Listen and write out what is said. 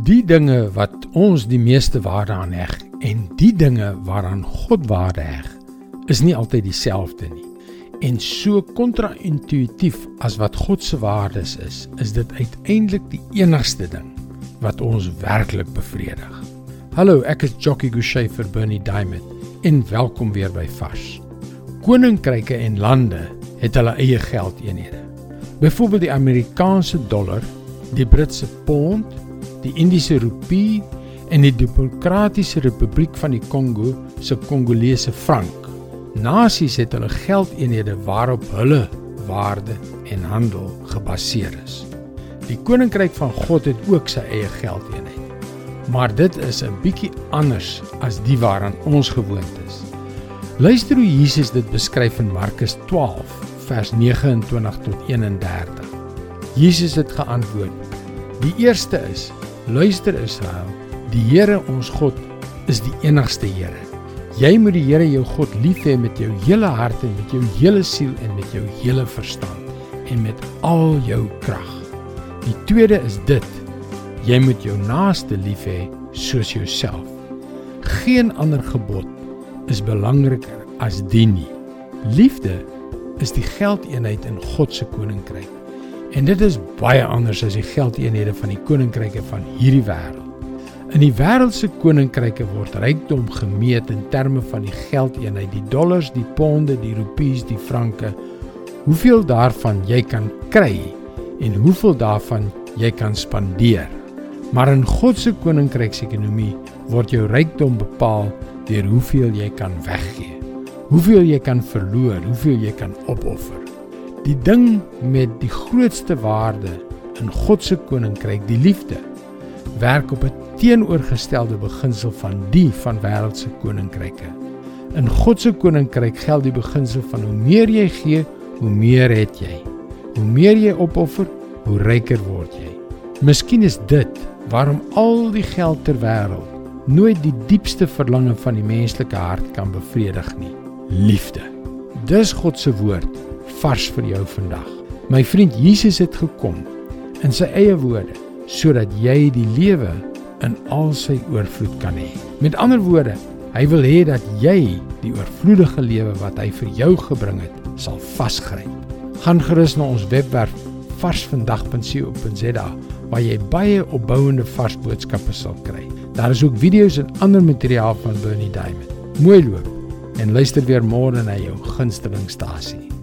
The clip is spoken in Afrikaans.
Die dinge wat ons die meeste waarde aan heg en die dinge waaraan God waarde heg, is nie altyd dieselfde nie. En so kontra-intuïtief as wat God se waardes is, is dit uiteindelik die enigste ding wat ons werklik bevredig. Hallo, ek is Jockey Gouchee vir Bernie Diamond en welkom weer by Vars. Koninkryke en lande het hulle eie geldeenhede. Byvoorbeeld die Amerikaanse dollar, die Britse pond, die Indiese rupie en die Demokratiese Republiek van die Kongo se Kongolese frank. Nasies het hulle geldeenhede waarop hulle waarde en handel gebaseer is. Die koninkryk van God het ook sy eie geldeenheid. Maar dit is 'n bietjie anders as die waaraan ons gewoond is. Luister hoe Jesus dit beskryf in Markus 12 vers 29 tot 31. Jesus het geantwoord: Die eerste is Luister Israel, die Here ons God is die enigste Here. Jy moet die Here jou God lief hê met jou hele hart en met jou hele siel en met jou hele verstand en met al jou krag. Die tweede is dit: jy moet jou naaste lief hê soos jouself. Geen ander gebod is belangriker as dit nie. Liefde is die geldeenheid in God se koninkryk. En dit is baie anders as die geldeenhede van die koninkryke van hierdie wêreld. In die wêreldse koninkryke word rykdom gemeet in terme van die geldeenheid, die dollars, die ponde, die rupies, die franke. Hoeveel daarvan jy kan kry en hoeveel daarvan jy kan spandeer. Maar in God se koninkryksekonomie word jou rykdom bepaal deur hoeveel jy kan weggee. Hoeveel jy kan verloor, hoeveel jy kan opoffer. Die ding met die grootste waarde in God se koninkryk, die liefde, werk op 'n teenoorgestelde beginsel van die van wêreldse koninkryke. In God se koninkryk geld die beginsel van hoe meer jy gee, hoe meer het jy. Hoe meer jy opoffer, hoe ryker word jy. Miskien is dit waarom al die geld ter wêreld nooit die diepste verlange van die menslike hart kan bevredig nie. Liefde. Dis God se woord vars vir jou vandag. My vriend Jesus het gekom in sy eie woorde sodat jy die lewe in al sy oorvloed kan hê. Met ander woorde, hy wil hê dat jy die oorvloedige lewe wat hy vir jou gebring het, sal vasgryp. Gaan gerus na ons webwerf varsvandag.co.za waar jy baie opbouende vars boodskappe sal kry. Daar is ook video's en ander materiaal van Bernie Diamond. Mooi loop en luister weer môre na jou gunstelingstasie.